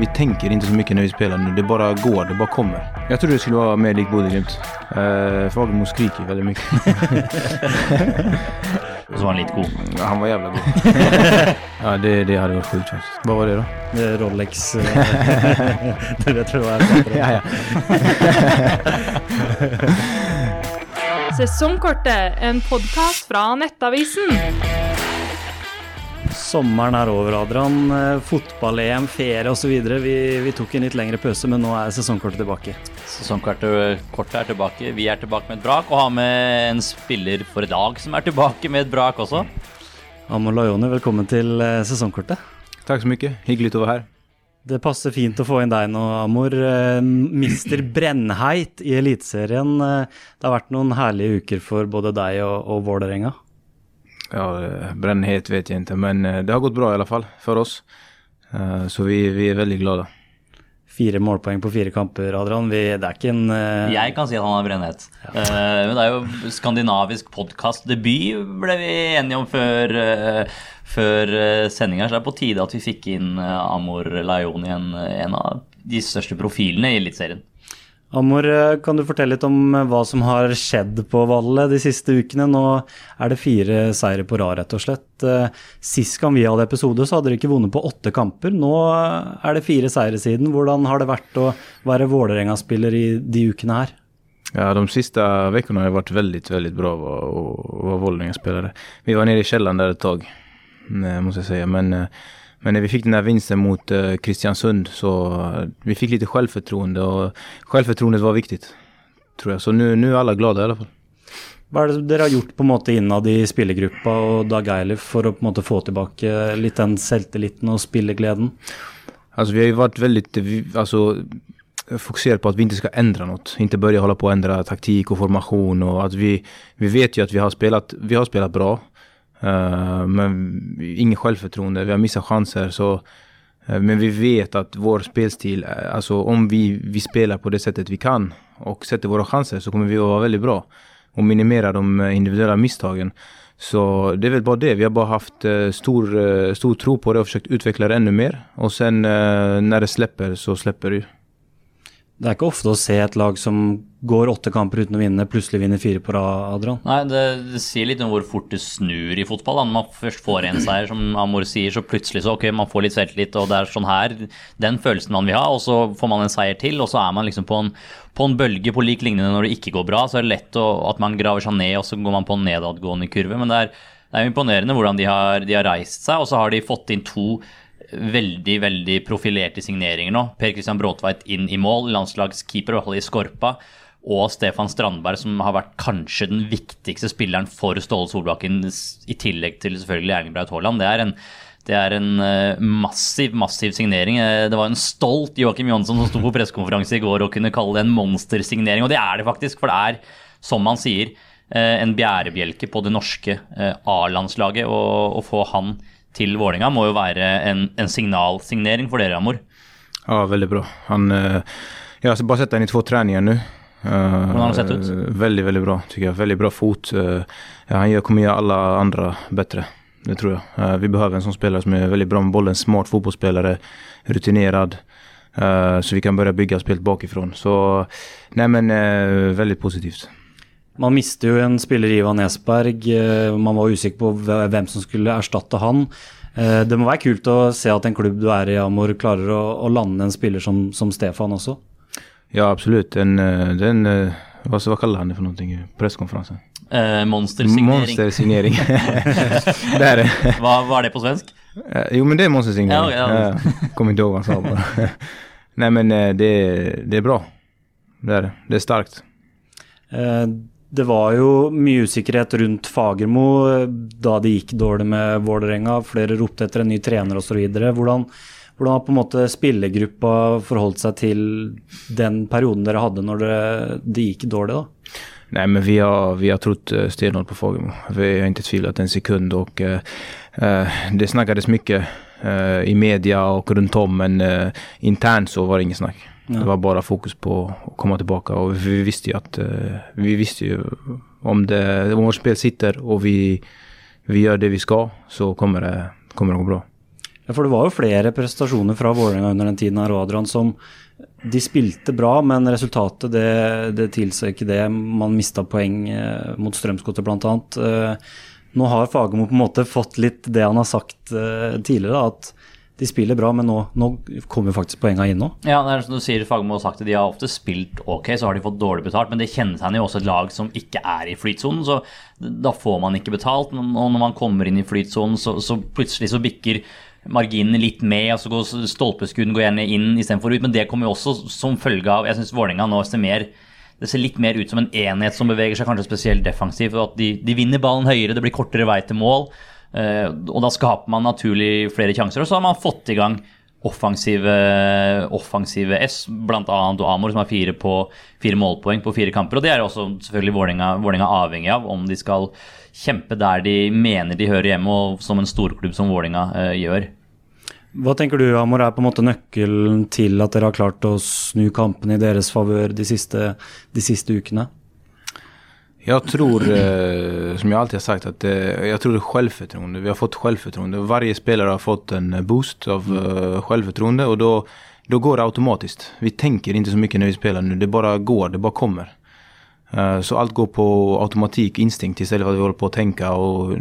Vi tänker inte så mycket när vi spelar nu. Det bara går, det bara kommer. Jag trodde det skulle vara mer likt Bodø-Glimt. Uh, Fagermo skriker väldigt mycket. Och så var han lite god. Ja, han var jävla god. ja, det, det hade varit sjukt faktiskt. Vad var det då? Det är Rolex. du vet vad jag ja, ja. Sesongkortet, en podkast fra Nettavisen. Sommeren er over, Adrian. Eh, Fotball-EM, ferie osv. Vi, vi tok en litt lengre pause, men nå er sesongkortet tilbake. Sesongkortet kortet er tilbake. Vi er tilbake med et brak, og har med en spiller for et lag som er tilbake med et brak også. Amor Lajoni, velkommen til eh, sesongkortet. Takk så mye. Hyggelig å være her. Det passer fint å få inn deg nå, Amor. Eh, Mister Brennheit i Eliteserien. Det har vært noen herlige uker for både deg og, og Vålerenga. Ja, Brennheit vet jeg ikke, men det har gått bra i alle fall for oss. Så vi, vi er veldig glade. Fire målpoeng på fire kamper, Adrian. Vi, det er ikke en uh... Jeg kan si at han har brennhet. Ja. Uh, men det er jo skandinavisk podkastdebut, ble vi enige om før, uh, før sendinga. Så det er på tide at vi fikk inn Amor Laioni, en, en av de største profilene i Eliteserien. Amor, kan du fortelle litt om eh, hva som har skjedd på Valle de siste ukene? Nå er det fire seire på rad, rett og slett. Eh, sist gang vi hadde episode, så hadde dere ikke vunnet på åtte kamper. Nå eh, er det fire seire siden. Hvordan har det vært å være Vålerenga-spiller i de ukene her? Ja, de siste ukene har det vært veldig, veldig bra å være Vålerenga-spelare. Vi var nede i kjelleren der et tak, må jeg si. Men men när vi fick den här vinsten mot uh, Kristiansund så uh, vi fick lite självförtroende och självförtroendet var viktigt. Tror jag. Så nu, nu är alla glada i alla fall. Hva er det dere har gjort på en måte innad i spillergruppa og Dag Eilif for å på en måte få tilbake litt den selvtilliten og spillegleden? Altså, vi har ju varit väldigt alltså, fokuserade på att vi inte ska ändra något. Inte börja hålla på att ändra taktik och formation och att vi, vi vet ju att vi har spelat, vi har spelat bra. Uh, men inget självförtroende, vi har missat chanser. Så, uh, men vi vet att vår spelstil, eh, alltså om vi, vi spelar på det sättet vi kan och sätter våra chanser så kommer vi att vara väldigt bra. Och minimera de individuella misstagen. Så det är väl bara det. Vi har bara haft stor, stor tro på det och försökt utveckla det ännu mer. Och sen när det släpper så släpper det det er ikke ofte å se et lag som går åtte kamper uten å vinne, plutselig vinner fire på rad, Adrian. Nei, det, det, sier litt om hvor fort det snur i fotball. Da. Når man først får en seier, som Amor sier, så plutselig så ok, man får litt selvtillit, og det er sånn her den følelsen man vil ha. Og så får man en seier til, og så er man liksom på en, på en bølge på lik lignende når det ikke går bra. Så er det lett å, at man graver seg ned, og så går man på en nedadgående kurve. Men det er, det er imponerende hvordan de har, de har reist seg, og så har de fått inn to veldig veldig profilerte signeringer nå. Per Christian Bråtveit inn i mål, landslagskeeper, i i Skorpa. Og Stefan Strandberg, som har vært kanskje den viktigste spilleren for Ståle Solbakken, i tillegg til selvfølgelig Erling Braut Haaland. Det er en, det er en eh, massiv, massiv signering. Eh, det var en stolt Joakim Jonsson som sto på pressekonferanse i går og kunne kalle det en monstersignering. Og det er det faktisk, for det er, som han sier, eh, en bjærebjelke på det norske A-landslaget. Å få han til Vålinga må jo være en, en signalsignering for dere, Amor? Ja, veldig bra. Han, eh, jag har bara sett honom i två träningar nu. Hvordan har han sett ut? Väldigt, väldigt bra tycker jag. Väldigt bra fot. Ja, han kommer göra alla andra bättre. Det tror jag. Vi behöver en sån spelare som är väldigt bra med bollen. Smart fotbollsspelare. Rutinerad. Så vi kan börja bygga spelet bakifrån. Så nej men väldigt positivt. Man mister jo en spiller, Ivan Nesberg. Eh, man var usikker på hvem som skulle erstatte han. Eh, det må være kult å se at en klubb du er i, Amor, klarer å, å lande en spiller som, som, Stefan også. Ja, absolutt. En, eh, den, hva, hva kaller han det for noe? Pressekonferansen? Eh, monstersignering. Monstersignering. det er det. Hva var det på svensk? Jo, men det er monstersignering. Ja, ja. ja. Kommer ikke ihåg hva han sa bare. Nej, men det, det er bra. Det er det. Det er starkt. Eh, det var jo mycket osäkerhet rundt Fagermo då da det gikk dårlig med Vålerenga. Flere ropte etter en ny trener osv. Hvordan, hvordan har på en måte spillergruppa forholdt seg til den perioden dere hadde når det, det gikk dårlig? da? Nej, men vi har, vi har trott eh, stenhårt på Fagermo. Vi har inte tvivlat en sekund och eh, eh, det snackades mycket eh, i media och runt om men eh, internt så var det inget snack. Det var bara fokus på att komma tillbaka och vi visste ju att uh, vi visste ju om, det, om vårt spel sitter och vi, vi gör det vi ska så kommer det, kommer det gå bra. Ja, for det var jo flere prestasjoner fra Vålerenga under den tiden her, Adrian, som de spilte bra, men resultatet det, det tilsier ikke det. Man mista poeng eh, mot Strømsgodset bl.a. Eh, nå har Fagermo på en måte fått litt det han har sagt eh, tidligere, at de spiller bra, men nå, nå kommer faktisk poengene inn nå. Ja, det er som du sier, Fagermo har sagt det, de har ofte spilt ok, så har de fått dårlig betalt, men det kjennetegner jo også et lag som ikke er i flytsonen, så da får man ikke betalt. Og når man kommer inn i flytsonen, så, så plutselig så bikker marginene litt med, og så går stolpeskuden går gjerne inn istedenfor ut. Men det kommer jo også som følge av Jeg syns Vålerenga nå ser mer det ser litt mer ut som en enhet som beveger seg kanskje spesielt defensivt. At de, de vinner ballen høyere, det blir kortere vei til mål. Eh, og da skaper man naturlig flere sjanser. Og så har man fått i gang offensive, offensive S, bl.a. Amor, som har fire, på, fire, målpoeng på fire kamper. Og det er også selvfølgelig Vålerenga avhengig av om de skal kjempe der de mener de hører hjemme, og som en storklubb som Vålerenga uh, gjør. Hva tenker du, Amor, er på en måte nøkkelen til at dere har klart å snu kampene i deres favør de siste, de siste ukene? Jag tror, eh, som jag alltid har sagt, att eh, jag tror det är självförtroende. Vi har fått självförtroende. Varje spelare har fått en boost av eh, självförtroende och då, då går det automatiskt. Vi tänker inte så mycket när vi spelar nu. Det bara går, det bara kommer. Eh, så allt går på automatik, instinkt istället för att vi håller på att tänka. Och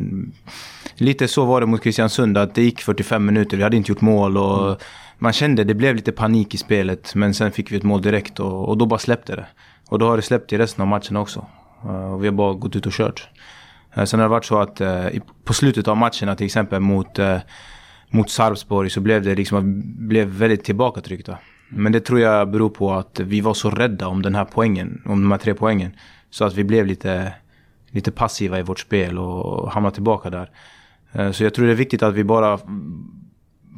lite så var det mot Kristiansund, att det gick 45 minuter, vi hade inte gjort mål. Och mm. Man kände det blev lite panik i spelet, men sen fick vi ett mål direkt och, och då bara släppte det. Och då har det släppt i resten av matchen också. Eh, och vi har bara gått ut och kört. Eh, sen har det varit så att eh, på slutet av matcherna, till exempel mot, mot Sarpsborg, så blev det liksom, blev väldigt tillbakatryckta. Men det tror jag beror på att vi var så rädda om den här poängen, om de här tre poängen. Så att vi blev lite, lite passiva i vårt spel och hamnade tillbaka där. Så jag tror det är viktigt att vi bara,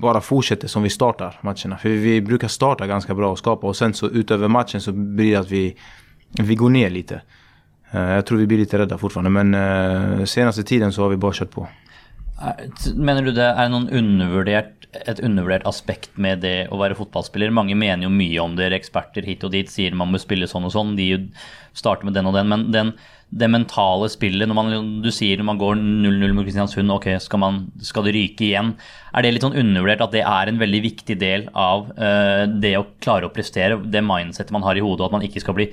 bara fortsätter som vi startar matcherna. För vi brukar starta ganska bra och skapa och sen så utöver matchen så blir det att vi, vi går ner lite. Eh, jag tror vi blir lite rädda fortfarande men eh, senaste tiden så har vi bara kört på. Mener du det er noen undervurdert, et undervurdert aspekt med det å være fotballspiller? Mange mener jo mye om det, eksperter hit og dit sier man må spille sånn og sånn. De starter med den og den. Men den, det mentale spillet, når man, du sier når man går 0-0 mot Kristiansund, ok, skal, man, skal, det ryke igjen? Er det litt sånn undervurdert at det er en veldig viktig del av uh, det å klare å prestere? Det mindsettet man har i hodet, at man ikke skal bli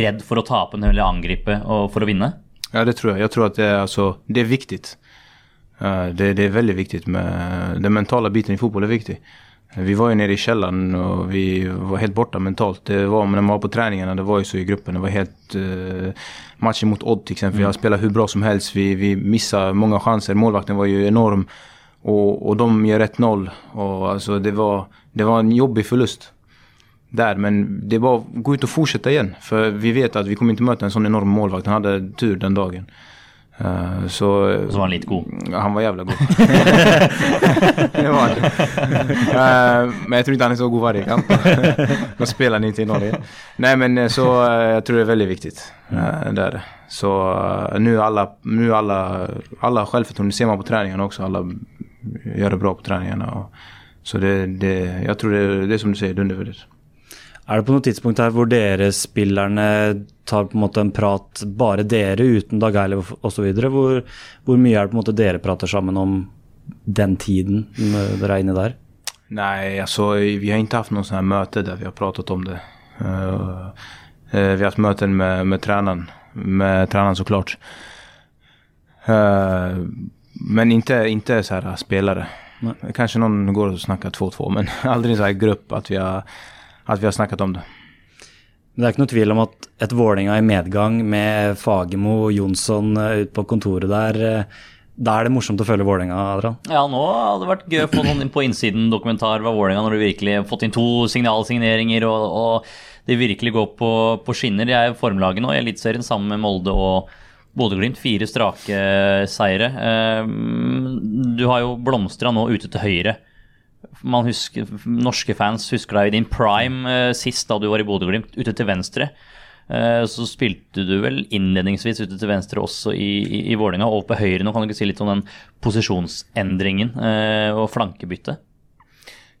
redd for å tape eller angripe og for å vinne? Ja, det tror jeg. Jeg tror at det er, altså, det er viktig. Eh, det, det, är väldigt viktigt med den mentala biten i fotboll är viktig. Vi var ju nere i källaren och vi var helt borta mentalt. Det var när man var på träningarna, det var ju så i gruppen. Det var helt... Eh, uh, matchen mot Odd till exempel, mm. jag spelade hur bra som helst. Vi, vi missade många chanser. Målvakten var ju enorm. Och, och de gör 1-0. Och alltså det var, det var en jobbig förlust. Där, men det var att gå ut och fortsätta igen. För vi vet att vi kommer inte möta en sån enorm målvakt. Han hade tur den dagen. Uh, så, så var han lite god? Han var jävla god. det var han. Uh, men jag tror inte han är så god varje kamp. Då spelar ni inte i Norge. Nej men eh, så jag tror det är väldigt viktigt. Uh, där. Så nu alla, nu alla, alla självförtroende ser man på träningarna också. Alla gör det bra på träningarna. Och, så det, det, jag tror det, det är som du säger, undervärderat. Er det på noe tidspunkt her hvor dere spillerne tar på en måte en prat, bare dere uten Dag Eilev osv.? Hvor, hvor mye er det på en måte dere prater sammen om den tiden dere er inne der? Nej, alltså vi har inte haft någon sån här möte där vi har pratat om det. Uh, vi har haft möten med, med tränaren, med tränaren såklart. Uh, men inte, inte så här spelare. Nej. Kanske någon går och snackar 2-2 men aldrig så här grupp att vi har at vi har snakket om det. Men det er ikke noe tvil om at et Vålerenga i medgang med Fagermo og Jonsson eh, ute på kontoret der, eh, da er det morsomt å følge Vålerenga, Adrian? Ja, nå hadde det vært gøy å få noen på innsiden-dokumentar av Vålerenga når du virkelig har fått inn to signalsigneringer og, og det virkelig går på, på skinner. De er formlaget nå i Eliteserien sammen med Molde og Bodø-Glimt. Fire strake seire. Eh, du har jo blomstra nå ute til høyre man husker, norske fans husker deg i din prime eh, sist da du var i Bodø-Glimt, ute til venstre. Eh, så spilte du vel innledningsvis ute til venstre også i, i, i Vålerenga, og på høyre nå. Kan du ikke si litt om den posisjonsendringen eh, og flankebyttet?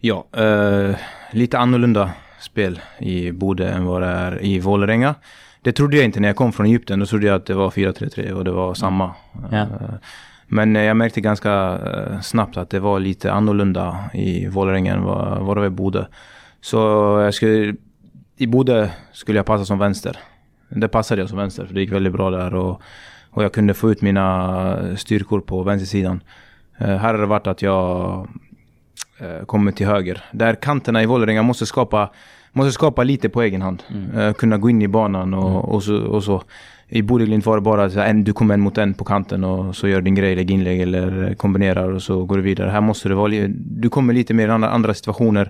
Ja, uh, lite annorlunda spel i Bodø än vad det är i Vålerenga. Det trodde jag inte när jag kom från Egypten. Då trodde jag att det var 4-3-3 och det var samma. Ja. Men eh, jag märkte ganska eh, snabbt att det var lite annorlunda i Vålerenga än vad, det Bodø. Så jag skulle, i Bodø skulle jag passa som vänster. Det passade jag som vänster för det gick väldigt bra där och, och jag kunde få ut mina styrkor på vänstersidan. Eh, här har det varit att jag kommer till höger. Där kanterna i Vålerenga måste skapa, måste skapa lite på egen hand. Eh, kunna gå in i banan och, och, så, och så. I Bodeglimt var det bara så en, du kommer en mot en på kanten och så gör din grej, lägger inlägg eller kombinerar och så går du vidare. Här måste du vara, du kommer lite mer i andra, andra situationer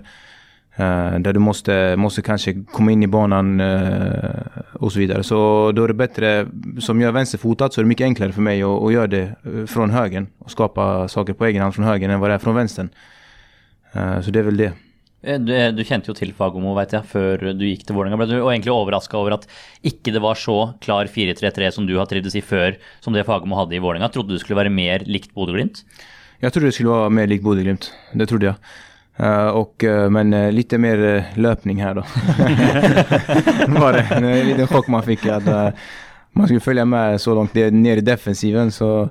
uh, där du måste, måste kanske komma in i banan uh, och så vidare. Så då är det bättre, som jag är vänsterfotad så är det mycket enklare för mig att, att göra det eh, från högen och skapa saker på egen hand från högen än vad det är från vänstern. Uh, så det är väl det. Eh, Du, du kjente jo til Fagermo, vet jeg, før du gikk til Vålerenga. Ble du og egentlig overraska over at ikke det var så klar 4-3-3 som du har trivdes i før, som det Fagermo hadde i Vålerenga? Trodde du skulle være mer likt Bodø-Glimt? Jag trodde det skulle vara mer likt Bodø/Glimt. Det trodde jag. Eh, och, eh, men eh, lite mer eh, löpning här då. var det. En liten chock man fick att eh, man skulle följa med så långt ner- i defensiven. Så,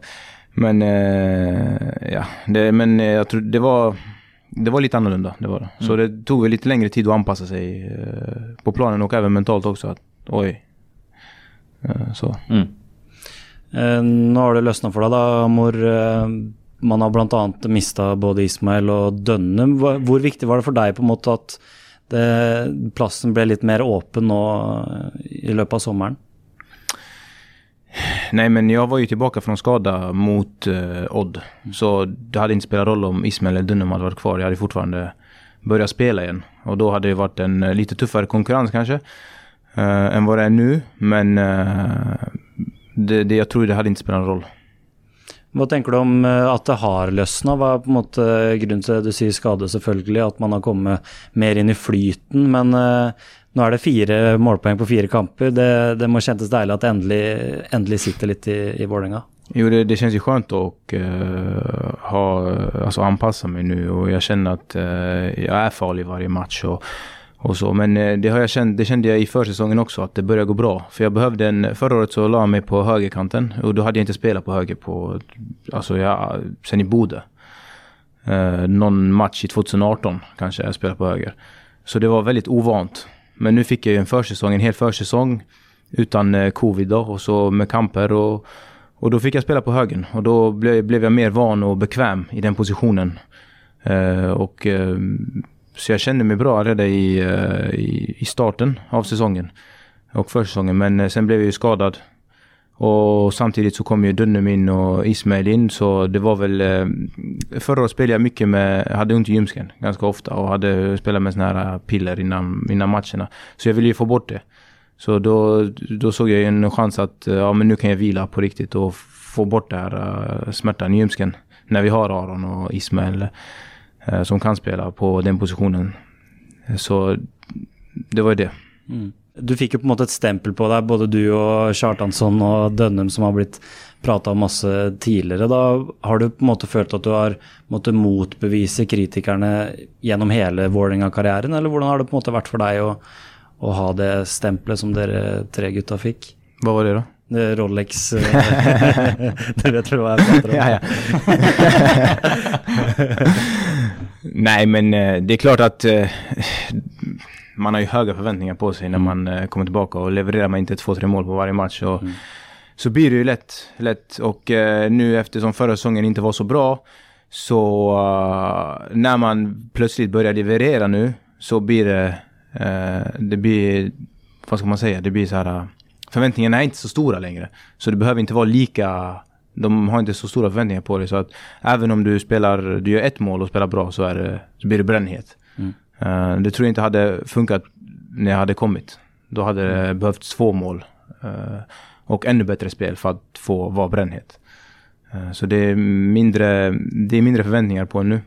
men eh, ja, det, men eh, jag tror det var, det var lite annorlunda. Det var det. Så det tog lite längre tid att anpassa sig eh, på planen och även mentalt också. Att, oj. Eh, så. Mm. Eh, Nå har det løsna for deg, da, Amor. Man har bl.a. mista både Ismail og Dønnum. Hva- Hvor viktig var det for deg på en måte at det, plassen ble litt mer eh, i løpet av sommeren? Nej, men jag var ju tillbaka från skada mot eh, Odd. Så det hade inte spelat roll om Ismail eller Dunham hade varit kvar. Jag hade fortfarande börjat spela igen. Och då hade det varit en eh, lite tuffare konkurrens kanske. eh, än vad det är nu. Men eh, det, det, jag tror det hade inte spelat någon roll. Hva tenker du om eh, at det har løsna? Hva er på en måte grunnen til det? Du sier skade, selvfølgelig, at man har kommet mer inn i flyten. Men eh, nå er det fire målpoeng på fire kamper. Det, det må kjentes deilig at det endelig, endelig sitter litt i, i Vålerenga. Jo, det, det känns ju skönt att uh, eh, ha, alltså anpassa mig nu och jag känner att uh, eh, jag är farlig varje match och, och så. Men uh, det, har jag känt, det kände jag i försäsongen också, att det börjar gå bra. För jag behövde en, förra året så la jag mig på högerkanten och då hade jag inte spelat på höger på, alltså jag, sen i Bodø. Någon match i 2018 kanske jag spelade på höger. Så det var väldigt ovant. Men nu fick jag ju en försäsong, en hel försäsong utan eh, covid då och så med kamper och och då fick jag spela på högen och då blev, blev jag mer van och bekväm i den positionen. Eh, och, eh, så jag kände mig bra redan i, eh, i, i starten av säsongen och försäsongen. Men eh, sen blev jag ju skadad. Och samtidigt så kom ju Dunnum in och Ismail in så det var väl... Eh, Förra året spelade jag mycket med, hade ont i ljumsken ganska ofta och hade spelat med såna här eh, piller innan, innan matcherna. Så jag ville ju få bort det. Så då, då såg jag en chans att eh, ja, men nu kan jag vila på riktigt och få bort den här smärtan i ljumsken. När vi har Aron och Ismail som kan spela på den positionen. Så det var ju det. Mm. Du fikk jo på en måte et stempel på deg, både du og Kjartansson og Dønnum, som har blitt prata om masse tidligere. Da har du på en måte følt at du har måttet motbevise kritikerne gjennom hele Vålerenga-karrieren, eller hvordan har det på en måte vært for deg å, å ha det stempelet som dere tre gutta fikk? Vad var det då? Det Rolex eh, Du vet vel hva jeg prater om? Ja, ja. Nej, men eh, det är klart eh, man har ju höga förväntningar på sig när man eh, kommer tillbaka och levererar man inte två, tre mål på varje match så, så blir det ju lätt. lätt. Och eh, nu eftersom förra säsongen inte var så bra så eh, när man plötsligt börjar leverera nu så blir det, eh, det blir, vad ska man säga, det blir så här, eh, förväntningarna är inte så stora längre. Så det behöver inte vara lika, de har inte så stora förväntningar på dig. Så att även om du spelar, du gör ett mål och spelar bra så, är det, så blir det brännhet. Eh, det tror jag inte hade funkat när jag hade kommit. Då hade det behövts två mål. eh, och ännu bättre spel för att få vara brännhet. Eh, så det är, mindre, det är mindre förväntningar på nu.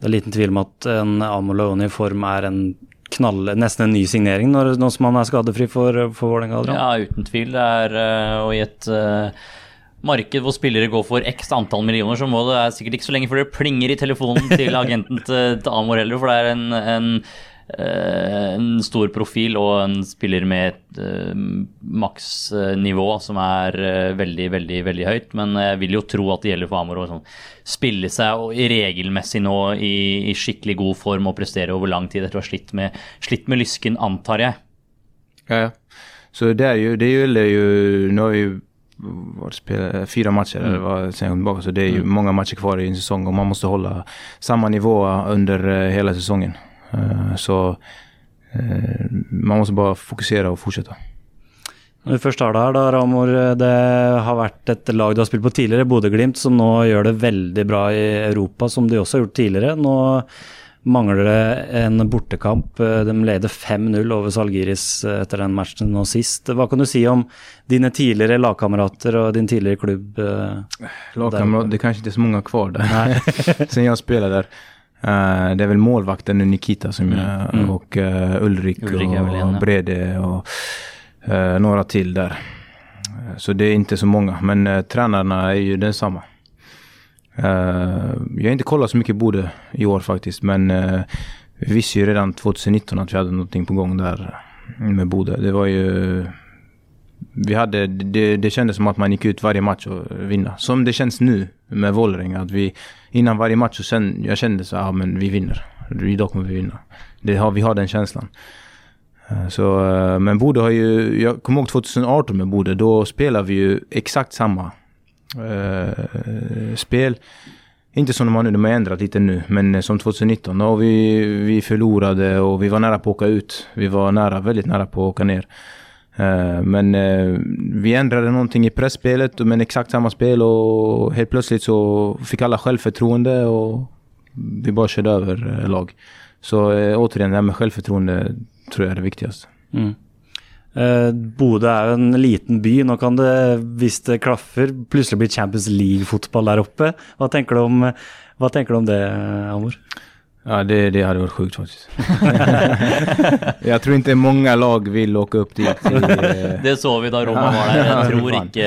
Det er liten tvil om at en Amolone i form er en knall, nesten en ny signering nå som han er skadefri for, for Vålerenga. Ja, uten tvil. Det eh, Og i et eh, marked hvor spillere går for x antall millioner, så må det er sikkert ikke så lenge før det plinger i telefonen til agenten til, til heller, for det er en, en eh, en stor profil og en spiller med et eh, maksnivå som er eh, veldig, veldig veldig høyt. Men jeg vil jo tro at det gjelder for Amor å sånn, spille seg regelmessig nå i, i, skikkelig god form og prestere over lang tid etter å ha slitt med, slitt med lysken, antar jeg. Ja, ja. Så det, är ju, det ju, nu har vi ju varit spela, fyra matcher mm. eller vad sen tillbaka, så det är ju mm. många matcher kvar i en säsong och man måste hålla samma nivå under uh, hela säsongen. Uh, så man måste bara fokusera och fortsätta. Når vi først har her, da, Ramor. Det har vært et lag du har spilt på tidligere, Bodø-Glimt, som nå gjør det veldig bra i Europa, som de også har gjort tidligere. Nå mangler det en bortekamp. De leder 5-0 over Salgiris etter den matchen nå sist. Hva kan du si om dine tidligere lagkamerater och din tidligere klubb? Eh, Lagkamrater, det kanske inte är så många kvar där. Sen jag spelade där. Uh, det är väl målvakten Nikita som mm. jag, mm. och uh, Ulrik, Ulrik och, och Brede och uh, några till där. Så det är inte så många, men tränarna är ju densamma. Uh, jag har inte kollat så mycket Bode i år faktiskt, men uh, vi visste ju redan 2019 att vi hade någonting på gång där med Bode. Det var ju... Vi hade, det, det kändes som att man gick ut varje match och vinna. Som det känns nu med Vålerenga. Att vi, innan varje match så sen, jag kände så ja men vi vinner. Idag kommer vi vinna. Det har, vi har den känslan. Eh, så, men Bode har ju, jag kommer ihåg 2018 med Bode, då spelade vi ju exakt samma eh, spel. Inte som de har nu, de har ändrat lite nu, men eh, som 2019. Då vi, vi förlorade och vi var nära på att åka ut. Vi var nära, väldigt nära på att åka ner. Eh, men eh, vi ändrade någonting i pressspelet, men exakt samma spel och helt plötsligt så fick alla självförtroende och vi bara körde över lag. Så återigen, det här med självförtroende tror jag är det viktigaste. Mm. Uh, Bodø er jo en liten by. Nå kan det, hvis det klaffer, plutselig bli Champions League-fotball der oppe. Hva tenker, du om, hva tenker du om det, Amor? Ja, det, det hade varit sjukt faktiskt. jag tror inte många lag vill åka upp dit. det så vi da Roma var der. Jeg tror ikke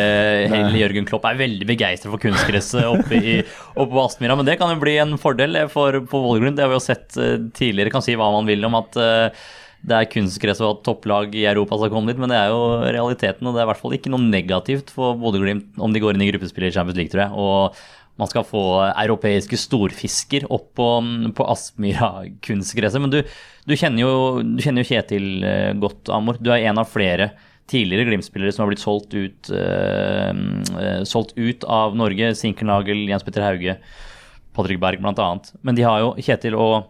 heller Jørgen Klopp er veldig begeistret for kunstgresset oppe, i, oppe på Aspmyra. Men det kan jo bli en fordel for, på Vålegrunn. Det har vi jo sett eh, tidligere. Kan si hva man vil om at uh, det er kunstgress og topplag i Europa som kommer dit, men det er jo realiteten. Og det er i hvert fall ikke noe negativt for Bodø-Glimt om de går inn i gruppespill i Champions League, tror jeg. Og man skal få europeiske storfisker opp på, på Aspmyra-kunstgresset. Men du, du, kjenner jo, du, kjenner jo, Kjetil eh, godt, Amor. Du er en av flere tidligere Glimt-spillere som har blitt solgt ut, uh, solgt ut av Norge. Sinkernagel, Jens Petter Hauge, Patrick Berg bl.a. Men de har jo Kjetil og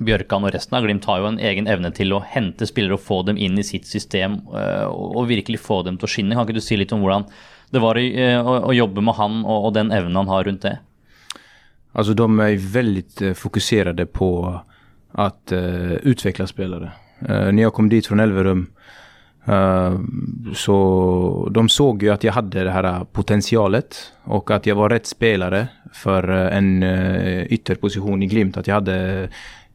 Bjørkan og resten av Glimt har jo en egen evne til å hente spillere og få dem inn i sitt system eh, og virkelig få dem til å skinne. Kan ikke du si litt om hvordan det var eh, å, jobbe med han och, den evnen han har runt det? Alltså de är väldigt eh, fokuserade på att uh, utveckla spelare. Uh, när jag kom dit från Elverum uh, så de såg ju att jag hade det här potentialet och att jag var rätt spelare för en ytterposition i Glimt. Att jag hade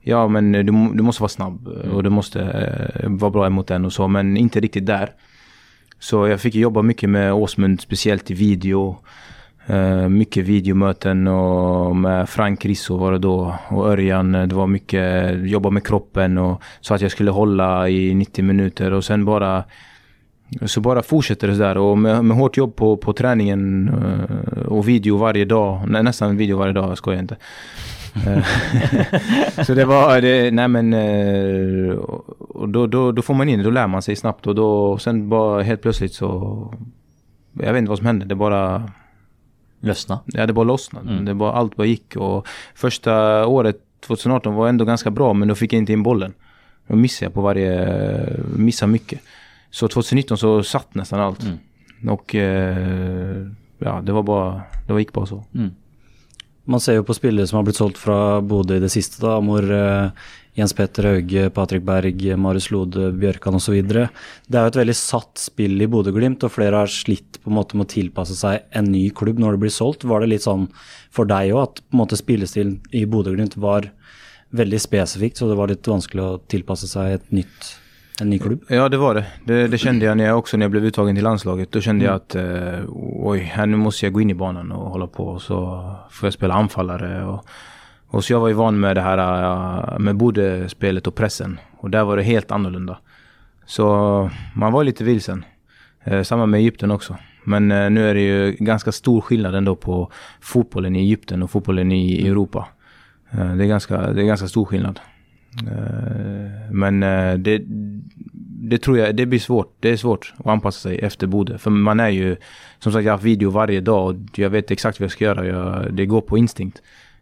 Ja, men du, du måste vara snabb och du måste eh, vara bra emot den och så, men inte riktigt där. Så jag fick jobba mycket med Åsmund, speciellt i video. Uh, mycket videomöten och med Frank Risso var det då och Örjan. Det var mycket jobba med kroppen och så att jag skulle hålla i 90 minuter och sen bara så bara fortsätter det där och med, med hårt jobb på, på träningen och video varje dag. Nä, nästan video varje dag, jag skojar inte. Eh, så det var, det, nej men, eh, och då, då, då får man in det, då lär man sig snabbt och då, sen bara helt plötsligt så, jag vet inte vad som hände, det bara Lössna? Ja, det bara lossnade. Mm. Det bara, allt bara gick och första året, 2018, var ändå ganska bra men då fick jag inte in bollen. Då missade jag på varje, missade mycket. Så 2019 så satt nästan allt. Mm. Och eh, ja, det var bara, det gick bara så. Mm. Man ser jo på spillere som har blitt solgt fra Bodø i det siste, da, hvor uh, eh, Jens Petter Hauge, Patrick Berg, eh, Marius Lode, Bjørkan osv. Det er jo et veldig satt spill i Bodø-Glimt, og flere har slitt på en måte med å tilpasse seg en ny klubb når det blir solgt. Var det litt sånn for deg òg at på en måte spillestilen i Bodø-Glimt var veldig spesifikt, så det var litt vanskelig å tilpasse seg et nytt en ny klubb? Ja, det var det. det. det. kände jag när jag också när jag blev uttagen till landslaget. Då kände mm. jag att eh, oj, här nu måste jag gå in i banan och hålla på. Så får jag spela anfallare och, Och så jag var ju van med det här äh, med både spelet och pressen. Och där var det helt annorlunda. Så man var lite vilsen. Eh, samma med Egypten också. Men eh, nu är det ju ganska stor skillnad ändå på fotbollen i Egypten och fotbollen i Europa. Eh, det, är ganska, det är ganska stor skillnad. Eh, men eh, det, det tror jag, det blir svårt. Det är svårt att anpassa sig efter Bode. För man är ju, som sagt jag har haft video varje dag och jag vet exakt vad jag ska göra. Jag, det går på instinkt.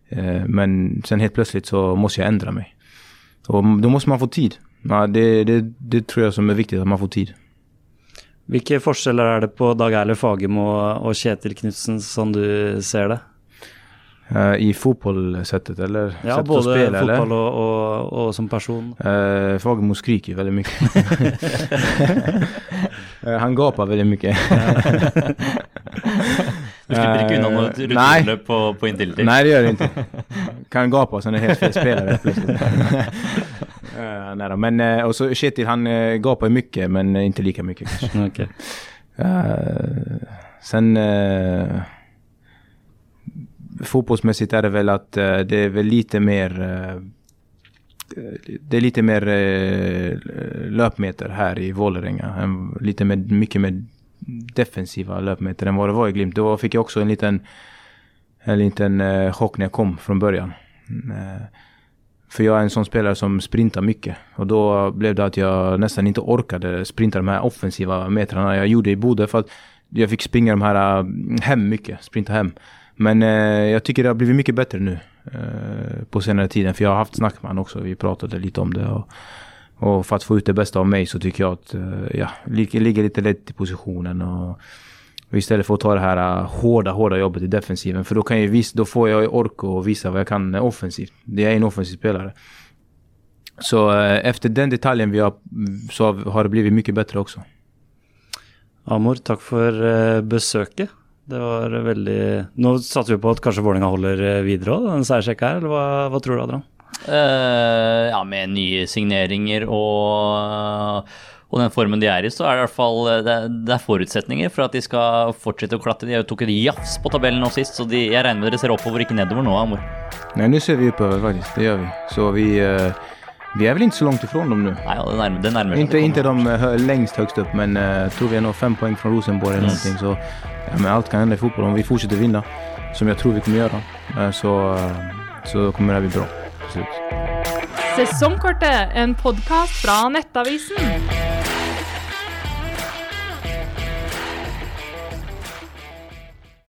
Eh, men sen helt plötsligt så måste jag ändra mig. Och då måste man få tid. Ja, det, det, det tror jag som är viktigt, att man får tid. Vilka skillnader är det på Dag Erle Fagemo och Kjetil Knutsen som du ser det? Uh, I fotbollssättet eller? Ja, sättet både att spela, fotboll eller? och, och, och, som person. Uh, Fagermo skriker väldigt mycket. uh, han gapar väldigt mycket. du slipper inte undan något rutinlöp på, på Intility? Nej, det gör det inte. Kan gapa sen är helt fel spelare plötsligt. Uh, nej då, men uh, och så Kjetil han uh, gapar mycket men inte lika mycket kanske. okay. sen fotbollsmässigt är det väl att eh, det är väl lite mer eh, det är lite mer eh, löpmeter här i Vålerenga. Lite mer, mycket mer defensiva löpmeter än vad det var i Glimt. Då fick jag också en liten, en liten chock när jag kom från början. Mm, för jag är en sån spelare som sprintar mycket. Och då blev det att jag nästan inte orkade sprinta de här offensiva metrarna jag gjorde i Bodö. För att jag fick springa de här hem mycket, sprinta hem. Men eh, jag tycker det har blivit mycket bättre nu eh, på senare tiden. För jag har haft snack med honom också, vi pratade lite om det. Och, och för att få ut det bästa av mig så tycker jag att eh, ja, ligger lite lätt i positionen. Och, och istället för att ta det här uh, hårda, hårda jobbet i defensiven. För då, kan jag visa, då får jag ork och visa vad jag kan eh, offensivt. Jag är en offensiv spelare. Så uh, efter den detaljen vi har, så har det blivit mycket bättre också. Amor, tack för besöket. Det var väldigt... Nu satte vi på att kanske Vålerenga håller vidare den särchecka här, eller vad, vad tror du Adrian? Uh, ja, med nya signeringar och og den formen de er i, så er det i hvert fall eh, det, det er forutsetninger for at de skal fortsette å klatre. De tok et jafs på tabellen nå sist, så de, jeg regner med dere ser oppover, ikke nedover nå, Amor. Nej, nu ser vi uppöver faktiskt. Det gör vi. Så vi, uh, vi är väl inte så långt ifrån dem nu. Nej, det närmar, det närmar Inte, inte de uh, längst högst upp, men uh, tror vi är nog fem poäng från Rosenborg eller yes. någonting. Så ja, men allt kan hända i fotboll. Om vi fortsätter vinna, som jag tror vi kommer göra, uh, så, så kommer det här bli bra. Säsongkortet, en podcast från Nettavisen.